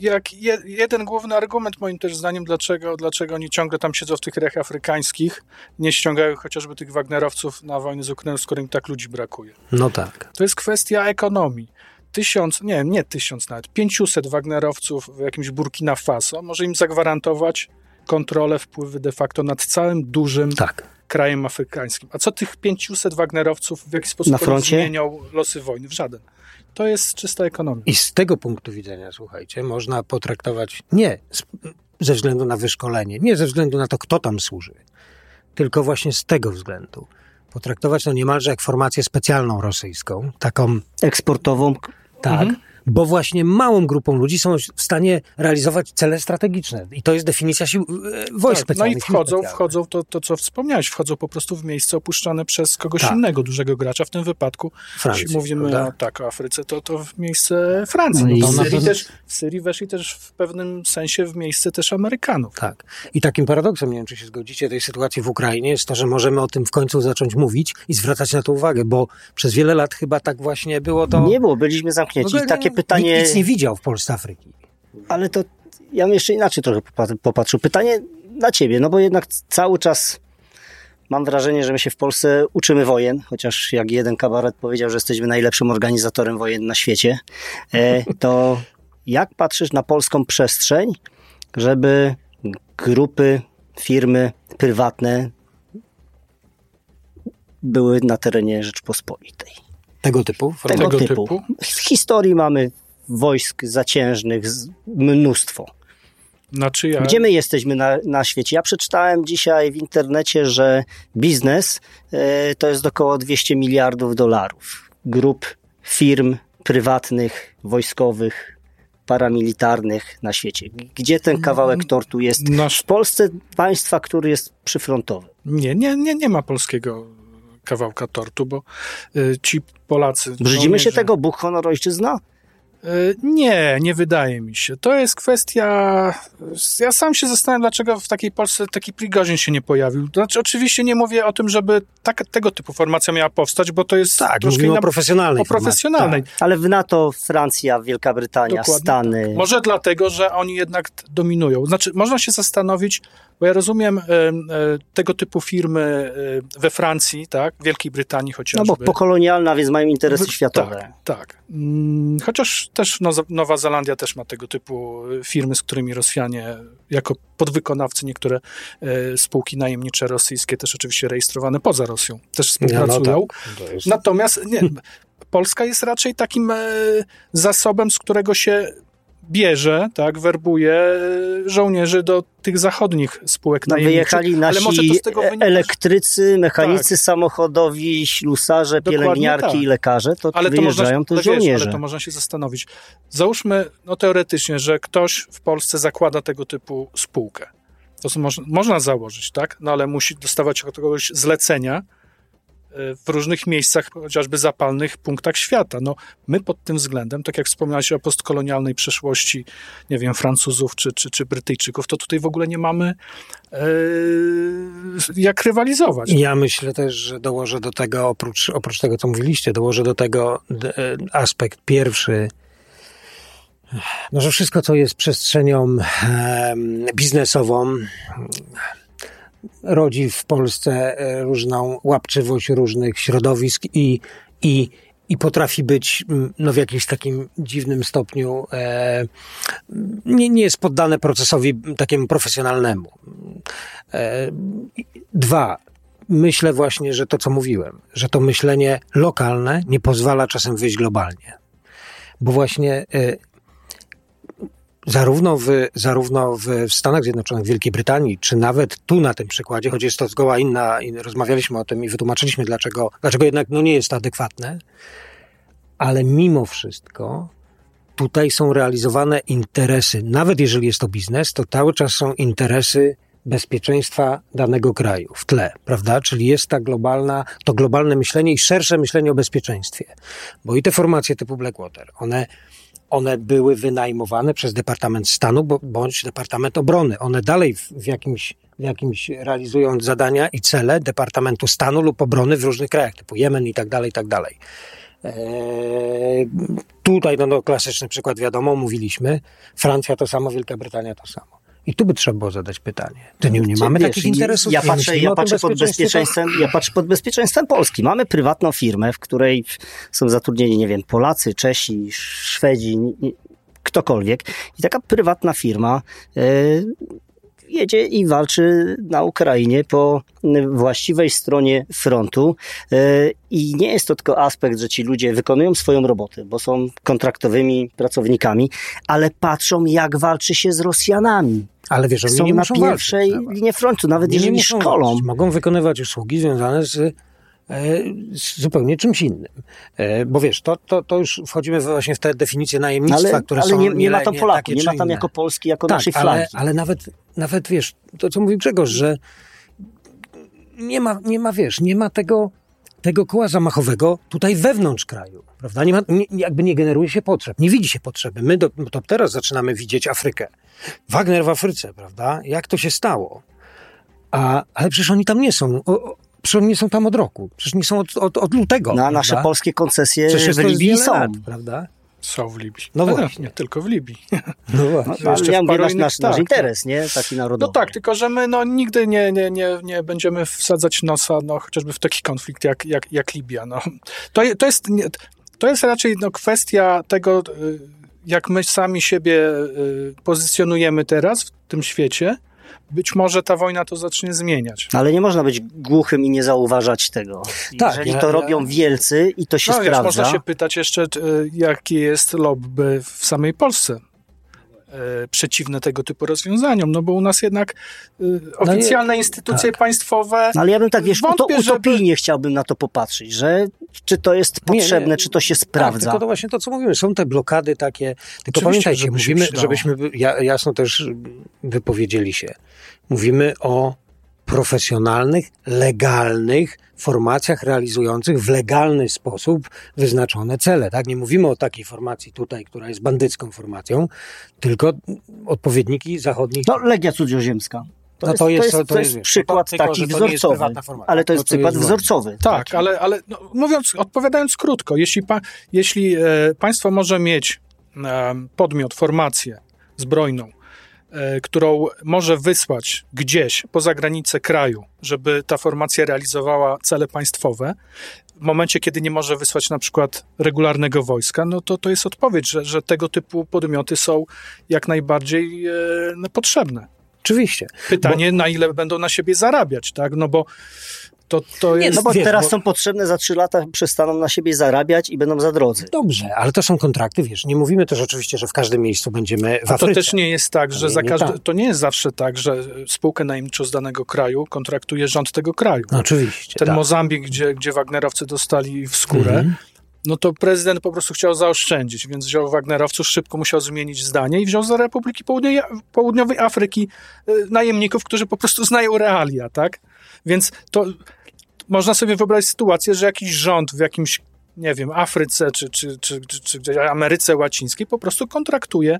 jak je, jeden główny argument moim też zdaniem, dlaczego, dlaczego oni ciągle tam siedzą w tych krajach afrykańskich, nie ściągają chociażby tych Wagnerowców na wojnę z Ukrainą, skoro im tak ludzi brakuje. No tak. To jest kwestia ekonomii. tysiąc, nie, nie tysiąc nawet, 500 Wagnerowców w jakimś Burkina Faso może im zagwarantować kontrolę, wpływy de facto nad całym dużym Tak. krajem afrykańskim. A co tych 500 Wagnerowców w jaki sposób zmienią losy wojny? W żaden. To jest czysta ekonomia. I z tego punktu widzenia, słuchajcie, można potraktować nie ze względu na wyszkolenie, nie ze względu na to, kto tam służy, tylko właśnie z tego względu. Potraktować to niemalże jak formację specjalną rosyjską, taką, Eksportową. tak, Mhm. Bo właśnie małą grupą ludzi są w stanie realizować cele strategiczne. I to jest definicja sił, e, wojsk Tak, no specjalnych. i sił wchodzą, wchodzą to, to, co wspomniałeś, wchodzą po prostu w miejsce opuszczane przez kogoś Tak. innego, dużego gracza. W tym wypadku, Francji, jeśli mówimy prawda? o, tak, o Afryce, to, to w miejsce Francji. No No i w, Syrii pewno- też, w Syrii weszli też w pewnym sensie w miejsce też Amerykanów. Tak. I takim paradoksem, nie wiem czy się zgodzicie, tej sytuacji w Ukrainie jest to, że możemy o tym w końcu zacząć mówić i zwracać na to uwagę, bo przez wiele lat chyba tak właśnie było to... Nie było, byliśmy zamknięci. Ogóle Takie nie- pytanie, Nikt nic nie widział w Polsce Afryki. ale to ja bym jeszcze inaczej trochę popa- popatrzył. Pytanie dla ciebie, no bo jednak cały czas mam wrażenie, że my się w Polsce uczymy wojen, chociaż jak jeden kabaret powiedział, że jesteśmy najlepszym organizatorem wojen na świecie, e, to jak patrzysz na polską przestrzeń, żeby grupy, firmy prywatne były na terenie Rzeczpospolitej? Tego typu. Tego, Tego typu. typu? W historii mamy wojsk zaciężnych z- mnóstwo. Znaczy ja... Gdzie my jesteśmy na, na świecie? Ja przeczytałem dzisiaj w internecie, że biznes e, to jest około 200 miliardów dolarów. Grup firm prywatnych, wojskowych, paramilitarnych na świecie. Gdzie ten kawałek tortu jest? Nasz... W Polsce państwa, który jest przyfrontowy. Nie, nie, nie, nie ma polskiego kawałka tortu, bo y, ci Polacy... Brzydzimy się tego, Bóg, honor, ojczyzna? Y, Nie, nie wydaje mi się. To jest kwestia. Ja sam się zastanawiam, dlaczego w takiej Polsce taki Prigozin się nie pojawił. Znaczy, oczywiście nie mówię o tym, żeby tak, tego typu formacja miała powstać, bo to jest Tak, troszkę mówimy inna. o profesjonalnej o profesjonalnej. formacji. Ale w NATO Francja, Wielka Brytania, Dokładnie Stany. tak. Może dlatego, że oni jednak dominują. Znaczy, można się zastanowić, bo ja rozumiem e, e, tego typu firmy e, we Francji, tak, w Wielkiej Brytanii No chociażby. bo pokolonialna, więc mają interesy światowe. Tak, tak. Mm, Chociaż też Noza- Nowa Zelandia też ma tego typu y, firmy, z którymi Rosjanie jako podwykonawcy, niektóre e, spółki najemnicze rosyjskie, też oczywiście rejestrowane poza Rosją, też współpracują. No, tak. Natomiast nie, Polska jest raczej takim e, zasobem, z którego się bierze, tak, werbuje e, żołnierzy do tych zachodnich spółek No, najemniczych. wyjechali ale może nasi to z tego elektrycy, mechanicy samochodowi, ślusarze, Dokładnie pielęgniarki tak. i lekarze, to ale to można, wyjeżdżają też wiesz, żołnierze. ale to można się zastanowić. Załóżmy, no teoretycznie, że ktoś w Polsce zakłada tego typu spółkę. To są, można, można założyć, tak? No ale musi dostawać od kogoś zlecenia w różnych miejscach, chociażby zapalnych punktach świata. No, my pod tym względem, tak jak wspomniałeś o postkolonialnej przeszłości, nie wiem, Francuzów czy, czy, czy Brytyjczyków, to tutaj w ogóle nie mamy e, jak rywalizować. Ja myślę też, że dołożę do tego, oprócz, oprócz tego, co mówiliście, dołożę do tego e, aspekt pierwszy, no, że wszystko, co jest przestrzenią em, biznesową, rodzi w Polsce e, różną łapczywość różnych środowisk i, i, i potrafi być mm, no, w jakimś takim dziwnym stopniu e, nie, nie jest poddane procesowi takiemu profesjonalnemu. E, Dwa, myślę właśnie, że to, co mówiłem, że to myślenie lokalne nie pozwala czasem wyjść globalnie. Bo właśnie y, zarówno, w, zarówno w, Stanach Zjednoczonych, w Wielkiej Brytanii, czy nawet tu na tym przykładzie, choć jest to zgoła inna, i rozmawialiśmy o tym i wytłumaczyliśmy, dlaczego, dlaczego jednak no, nie jest to adekwatne, ale mimo wszystko tutaj są realizowane interesy, nawet jeżeli jest to biznes, to cały czas są interesy bezpieczeństwa danego kraju w tle, prawda? Czyli jest ta globalna, to globalne myślenie i szersze myślenie o bezpieczeństwie. Bo i te formacje typu Blackwater, one, one były wynajmowane przez Departament Stanu bądź Departament Obrony. One dalej w, w, jakimś, w jakimś realizują zadania i cele Departamentu Stanu lub Obrony w różnych krajach, typu Jemen i tak dalej, i tak dalej. Eee, tutaj no, no, klasyczny przykład wiadomo, mówiliśmy. Francja to samo, Wielka Brytania to samo. I tu by trzeba było zadać pytanie. To nie, nie mamy Wiesz, takich interesów. Ja patrzę, ja patrzę, pod bezpieczeństwem, ja patrzę pod bezpieczeństwem Polski. Mamy prywatną firmę, w której są zatrudnieni, nie wiem, Polacy, Czesi, Szwedzi, ktokolwiek. I taka prywatna firma e, jedzie i walczy na Ukrainie po właściwej stronie frontu. E, I nie jest to tylko aspekt, że ci ludzie wykonują swoją robotę, bo są kontraktowymi pracownikami, ale patrzą, jak walczy się z Rosjanami. Ale wiesz, oni Są nie na muszą pierwszej walczyć, linii frontu, nawet nie jeżeli muszą szkolą. walczyć. Mogą wykonywać usługi związane z, z zupełnie czymś innym. E, Bo wiesz, to, to, to już wchodzimy właśnie w te definicje najemnictwa, Ale, które ale są nie, nie ma tam nie Polaków, nie czy ma tam jako Polski, jako tak, naszej ale, flagi. ale nawet, nawet wiesz, to co mówi Grzegorz, że nie ma, nie ma wiesz, nie ma tego, tego koła zamachowego tutaj wewnątrz kraju, prawda? Nie ma, nie, jakby nie generuje się potrzeb, nie widzi się potrzeby. My do, to teraz zaczynamy widzieć Afrykę. Wagner w Afryce, prawda? Jak to się stało? A, ale przecież oni tam nie są. O, przecież oni nie są tam od roku. Przecież nie są od, od, od lutego. No, a nasze prawda? polskie koncesje Przecież w Libii są. Lat, prawda? Są w Libii. No Ale właśnie. Nie tylko w Libii. No właśnie. No, ale Jeszcze ja mówię nasz, nasz, tak, interes, nie? Taki No narodowy. tak, tylko że my no, nigdy nie, nie, nie, nie będziemy wsadzać nosa no, chociażby w taki konflikt jak, jak, jak Libia. No. To, to, jest, to jest raczej no, kwestia tego, y, jak my sami siebie y, pozycjonujemy teraz w tym świecie. Być może ta wojna to zacznie zmieniać. Ale nie można być głuchym i nie zauważać tego. Tak, Jeżeli ja- to ja- robią wielcy i to się No wiesz, sprawdza. można się pytać jeszcze, y, jakie jest lobby w samej Polsce przeciwne tego typu rozwiązaniom, no bo u nas jednak y, oficjalne instytucje państwowe No ale ja bym tak, wiesz, Wątpię, żeby- utopijnie chciałbym na to popatrzeć, że czy to jest Nie, nie. potrzebne, czy to się Tak, sprawdza. tylko to właśnie to, co mówimy. Są te blokady takie. Tylko Oczywiście, pamiętajcie, żeby mówimy, przydało. żebyśmy ja- jasno też wypowiedzieli się. Mówimy o profesjonalnych, legalnych formacjach realizujących w legalny sposób wyznaczone cele. Tak? Nie mówimy o takiej formacji tutaj, która jest bandycką formacją, tylko odpowiedniki zachodnich. No, Legia Cudzoziemska. To, No jest, to to jest- jest, to- to to jest jest, wiesz, przykład tylko, taki to nie jest wzorcowy. Ale to jest To- to przykład jest wzorcowy. Tak, ale, ale no, mówiąc, odpowiadając krótko, jeśli, pa, jeśli e, państwo może mieć e, podmiot, formację zbrojną, którą może wysłać gdzieś poza granicę kraju, żeby ta formacja realizowała cele państwowe, w momencie, kiedy nie może wysłać na przykład regularnego wojska, no to to jest odpowiedź, że, że tego typu podmioty są jak najbardziej e, no, potrzebne. Oczywiście. Pytanie, na ile będą na siebie zarabiać, tak? No bo to, to Nie, jest... No bo Wiesz, teraz bo- są potrzebne, za trzy lata przestaną na siebie zarabiać i będą za drodzy. Dobrze, ale to są kontrakty, wiesz. Nie mówimy też oczywiście, że w każdym miejscu będziemy w A to Afryce. też nie jest tak, że Ale za nie każdy, tak. to nie jest zawsze tak, że spółkę najemniczą z danego kraju kontraktuje rząd tego kraju. No, oczywiście. Ten tak. Mozambik, gdzie, gdzie Wagnerowcy dostali w skórę, Mhm. No to prezydent po prostu chciał zaoszczędzić, więc wziął Wagnerowców, szybko musiał zmienić zdanie i wziął za Republiki Południowej, Afryki y, najemników, którzy po prostu znają realia, tak? Więc to można sobie wyobrazić sytuację, że jakiś rząd w jakimś nie wiem, Afryce czy, czy, czy, czy, Ameryce Łacińskiej po prostu kontraktuje.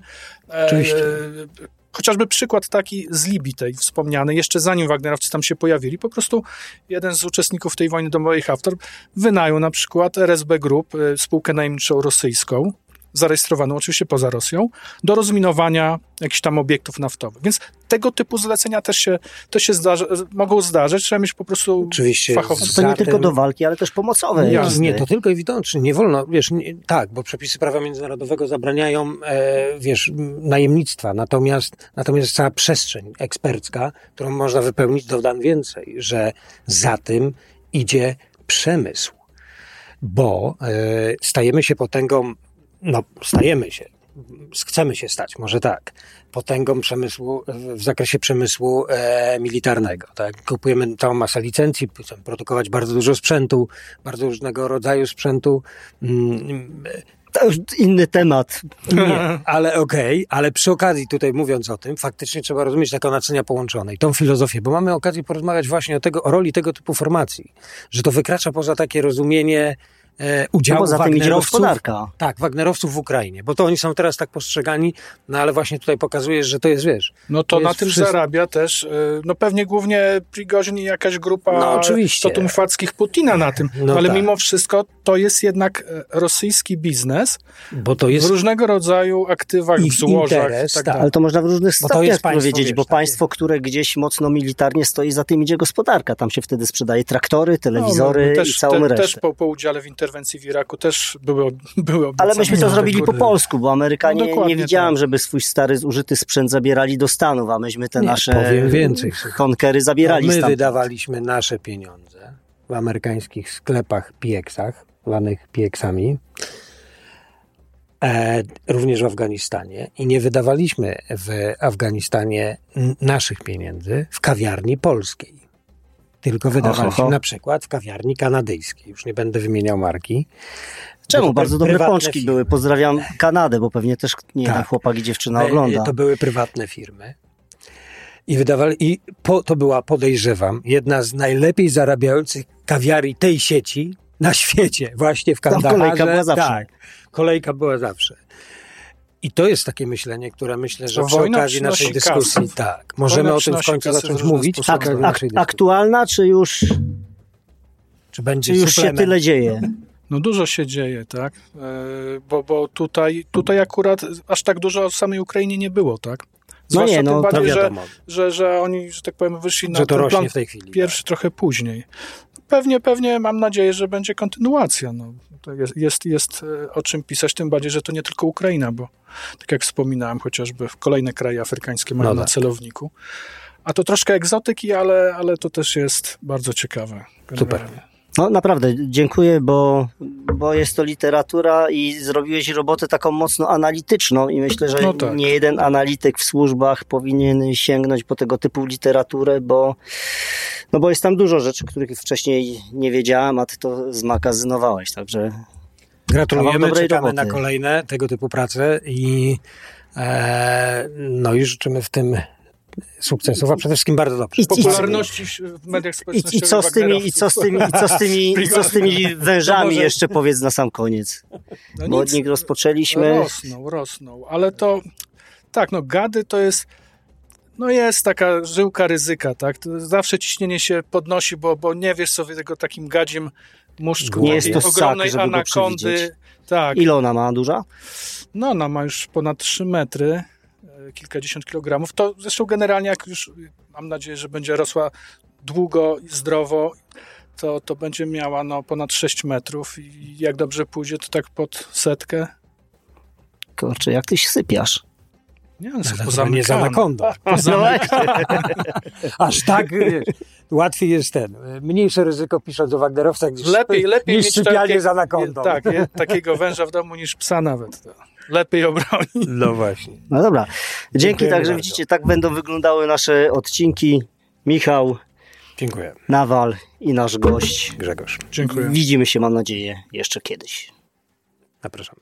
Chociażby przykład taki z Libii tej wspomnianej, jeszcze zanim Wagnerowcy tam się pojawili, po prostu jeden z uczestników tej wojny domowej Haftar wynajął na przykład RSB Group, e, spółkę najemniczą rosyjską, zarejestrowaną oczywiście poza Rosją, do rozminowania jakichś tam obiektów naftowych. Więc tego typu zlecenia też się, też się zdarza, mogą zdarzyć, trzeba mieć po prostu Oczywiście. fachowców. To nie tylko do walki, ale też pomocowe. Nie, jazdy. nie, to tylko i widocznie. Nie wolno, wiesz, nie, tak, bo przepisy prawa międzynarodowego zabraniają, e, wiesz, najemnictwa. Natomiast, natomiast cała przestrzeń ekspercka, którą można wypełnić, dodam więcej, że za tym idzie przemysł. Bo e, stajemy się potęgą, no, stajemy się, chcemy się stać, może tak, potęgą przemysłu, w zakresie przemysłu e, militarnego. Tak? Kupujemy całą masę licencji, chcemy produkować bardzo dużo sprzętu, bardzo różnego rodzaju sprzętu. Mm, To już inny temat. nie, ale okej, ale przy okazji tutaj mówiąc o tym, faktycznie trzeba rozumieć taką naczynia połączone i tą filozofię, bo mamy okazję porozmawiać właśnie o, tego, o roli tego typu formacji, że to wykracza poza takie rozumienie e, No udziału poza tym idzie Wagnerowców. gospodarka. Tak, Wagnerowców w Ukrainie, bo to oni są teraz tak postrzegani, no ale właśnie tutaj pokazujesz, że to jest, wiesz, No to To na tym wszystko. zarabia też, y, no pewnie głównie Prigozin i jakaś grupa No, oczywiście. Totumfackich Putina na tym, No ale tak. mimo wszystko to jest jednak e, rosyjski biznes bo to w jest różnego rodzaju aktywach, Ich w złożach interes, tak tak. Ale to można w różnych to stopniach powiedzieć, bo takie- państwo, które gdzieś mocno militarnie stoi, za tym idzie gospodarka. Tam się wtedy sprzedaje traktory, telewizory no, też, i całą te, resztę. Też po, po udziale w interwencji w Iraku też były, były Ale obiecane myśmy to nowe zrobili po polsku, bo Amerykanie No nie widziałem, tak. żeby swój stary zużyty sprzęt zabierali do Stanów, a myśmy te Nie, nasze powiem więcej. konkery zabierali My stamtąd. wydawaliśmy nasze pieniądze w amerykańskich sklepach PX-ach, lanych PX-ami, e, również w Afganistanie i nie wydawaliśmy w Afganistanie naszych pieniędzy w kawiarni polskiej. Tylko wydawaliśmy Oho. na przykład w kawiarni kanadyjskiej. Już nie będę wymieniał marki. Czemu? Bardzo dobre pączki firmy. były. Pozdrawiam Kanadę, bo pewnie też nie Tak. chłopak i dziewczyna ogląda. To były prywatne firmy. I wydawali, i po, to była, podejrzewam, jedna z najlepiej zarabiających kawiarii tej sieci na świecie, właśnie w Tam Kandaharze. kolejka była zawsze. Tak, kolejka była zawsze. I to jest takie myślenie, które myślę, że To przy okazji naszej dyskusji, kasę. tak, możemy Wojna o tym w końcu zacząć mówić. sposoby. przy Ak- aktualna, czy już, Czy będzie czy już się suplement? tyle dzieje? No dużo się dzieje, tak? E, Bo, bo tutaj, tutaj akurat aż tak dużo o samej Ukrainie nie było, tak? No nie, Zwłaszcza no, tym to bardziej, że, wiadomo, że, że oni, że tak powiem, wyszli na że to ten rośnie plan w tej chwili. pierwszy trochę później. Pewnie, pewnie mam nadzieję, że będzie kontynuacja. No, to jest, jest, jest e, o czym pisać, tym bardziej, że to nie tylko Ukraina, bo tak jak wspominałem, chociażby kolejne kraje afrykańskie mają No na tak. celowniku. A to troszkę egzotyki, ale, ale to też jest bardzo ciekawe. Super. No naprawdę, dziękuję, bo, bo jest to literatura i zrobiłeś robotę taką mocno analityczną i myślę, że No tak. nie jeden analityk w służbach powinien sięgnąć po tego typu literaturę, bo, no bo jest tam dużo rzeczy, których wcześniej nie wiedziałem, a ty to zmagazynowałeś, także Gratulujemy, czekamy roboty. na kolejne tego typu prace i e, no i życzymy w tym sukcesów, a przede wszystkim bardzo dobrze. I- i- Popularności w mediach społecznościowych i, co z tymi, i co z tymi, i co z tymi, i co z tymi wężami może- jeszcze powiedz na sam koniec, No bo nic, od nich rozpoczęliśmy. Rosną, rosną, ale to tak, no gady to jest no jest taka żyłka ryzyka, tak? Zawsze ciśnienie się podnosi, bo, bo nie wiesz sobie tego takim gadzim muszczku, Nie jest to ssak, ogromnej żeby go anakondy. przewidzieć. Tak, Ile ona ma duża? no ona ma już ponad 3 metry, kilkadziesiąt kilogramów. To zresztą generalnie jak już mam nadzieję, że będzie rosła długo i zdrowo, to, to będzie miała no, ponad 6 metrów i jak dobrze pójdzie, to tak pod setkę. Kurczę, jak ty się sypiasz? Nie, no, to poza nie z anakondą. No, Aż tak wiesz, łatwiej jest ten. Mniejsze ryzyko pisząc o Wagnerowcach niż, Lepiej, lepiej niż mieć sypianie takie- z anakondą. Tak, je, takiego węża w domu niż psa nawet. Lepiej obroni. No właśnie. no dobra. Dzięki, Dziękujemy także bardzo. widzicie, tak będą wyglądały nasze odcinki. Michał, Dziękuję. Nawal i nasz gość. Grzegorz. Dziękuję. Widzimy się, mam nadzieję, jeszcze kiedyś. Zapraszamy.